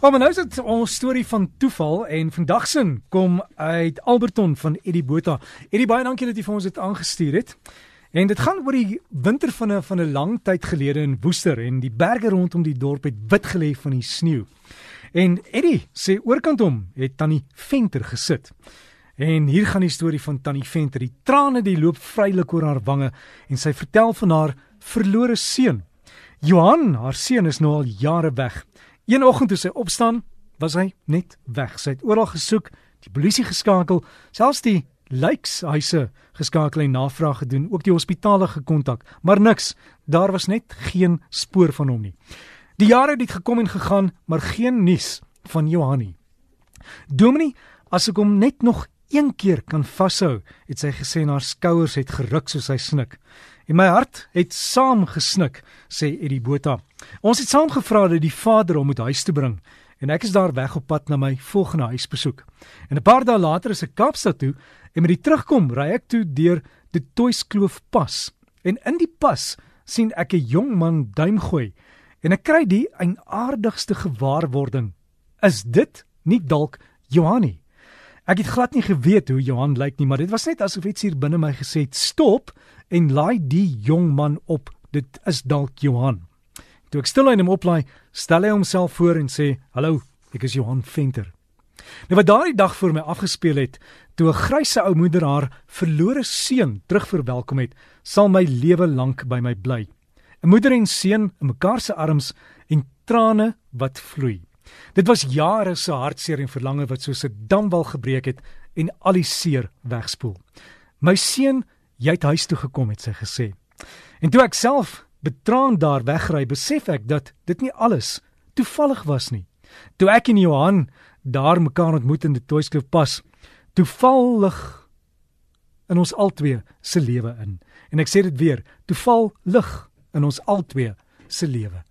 Maar nou is dit ons storie van toeval en vandag se kom uit Alberton van Eddie Botha. Eddie baie dankie dat jy vir ons dit aangestuur het. En dit gaan oor die winter van 'n van 'n lang tyd gelede in Woester en die berge rondom die dorp het wit gelê van die sneeu. En Eddie sê oorkant hom het Tannie Venter gesit. En hier gaan die storie van Tannie Venter. Die trane die loop vrylik oor haar wange en sy vertel van haar verlore seun. Johan, haar seun is nou al jare weg. Een oggend toe sy opstaan, was hy net weg. Sy het oral gesoek, die polisie geskakel, selfs die lijkshuise geskakel en navraag gedoen, ook die hospitale gekontak, maar niks. Daar was net geen spoor van hom nie. Die jare het gekom en gegaan, maar geen nuus van Johanie. Dominee, as ek hom net nog een keer kan vashou, het sy gesê en haar skouers het geruk soos hy snik. En my hart het saam gesnik, sê Eddie Botha. Ons het saam gevra dat die vader hom moet huis toe bring en ek is daar weg op pad na my volgende huisbesoek. En 'n paar dae later is ek Kaapstad toe en met die terugkom ry ek toe deur die Toyskloof pas. En in die pas sien ek 'n jong man duim gooi en ek kry die eienaardigste gewaarwording. Is dit nie dalk Johanie? Ek het glad nie geweet hoe Johan lyk nie, maar dit was net asof iets hier binne my gesê het: "Stop en laai die jong man op. Dit is dalk Johan." Toe ek stil aan hom oplaai, stel hy homself voor en sê: "Hallo, ek is Johan Venter." Nou wat daardie dag voor my afgespeel het, toe 'n grysse ou moeder haar verlore seun terugverwelkom het, sal my lewe lank by my bly. 'n Moeder en seun in mekaar se arms en trane wat vloei. Dit was jare se hartseer en verlange wat soos 'n damwal gebreek het en al die seer wegspoel. My seun, jy het huis toe gekom het sy gesê. En toe ek self betraand daar wegry, besef ek dat dit nie alles toevallig was nie. Toe ek en Johan daar mekaar ontmoet in die Toyskloof pas, toevallig in ons albei se lewe in. En ek sê dit weer, toeval lig in ons albei se lewe.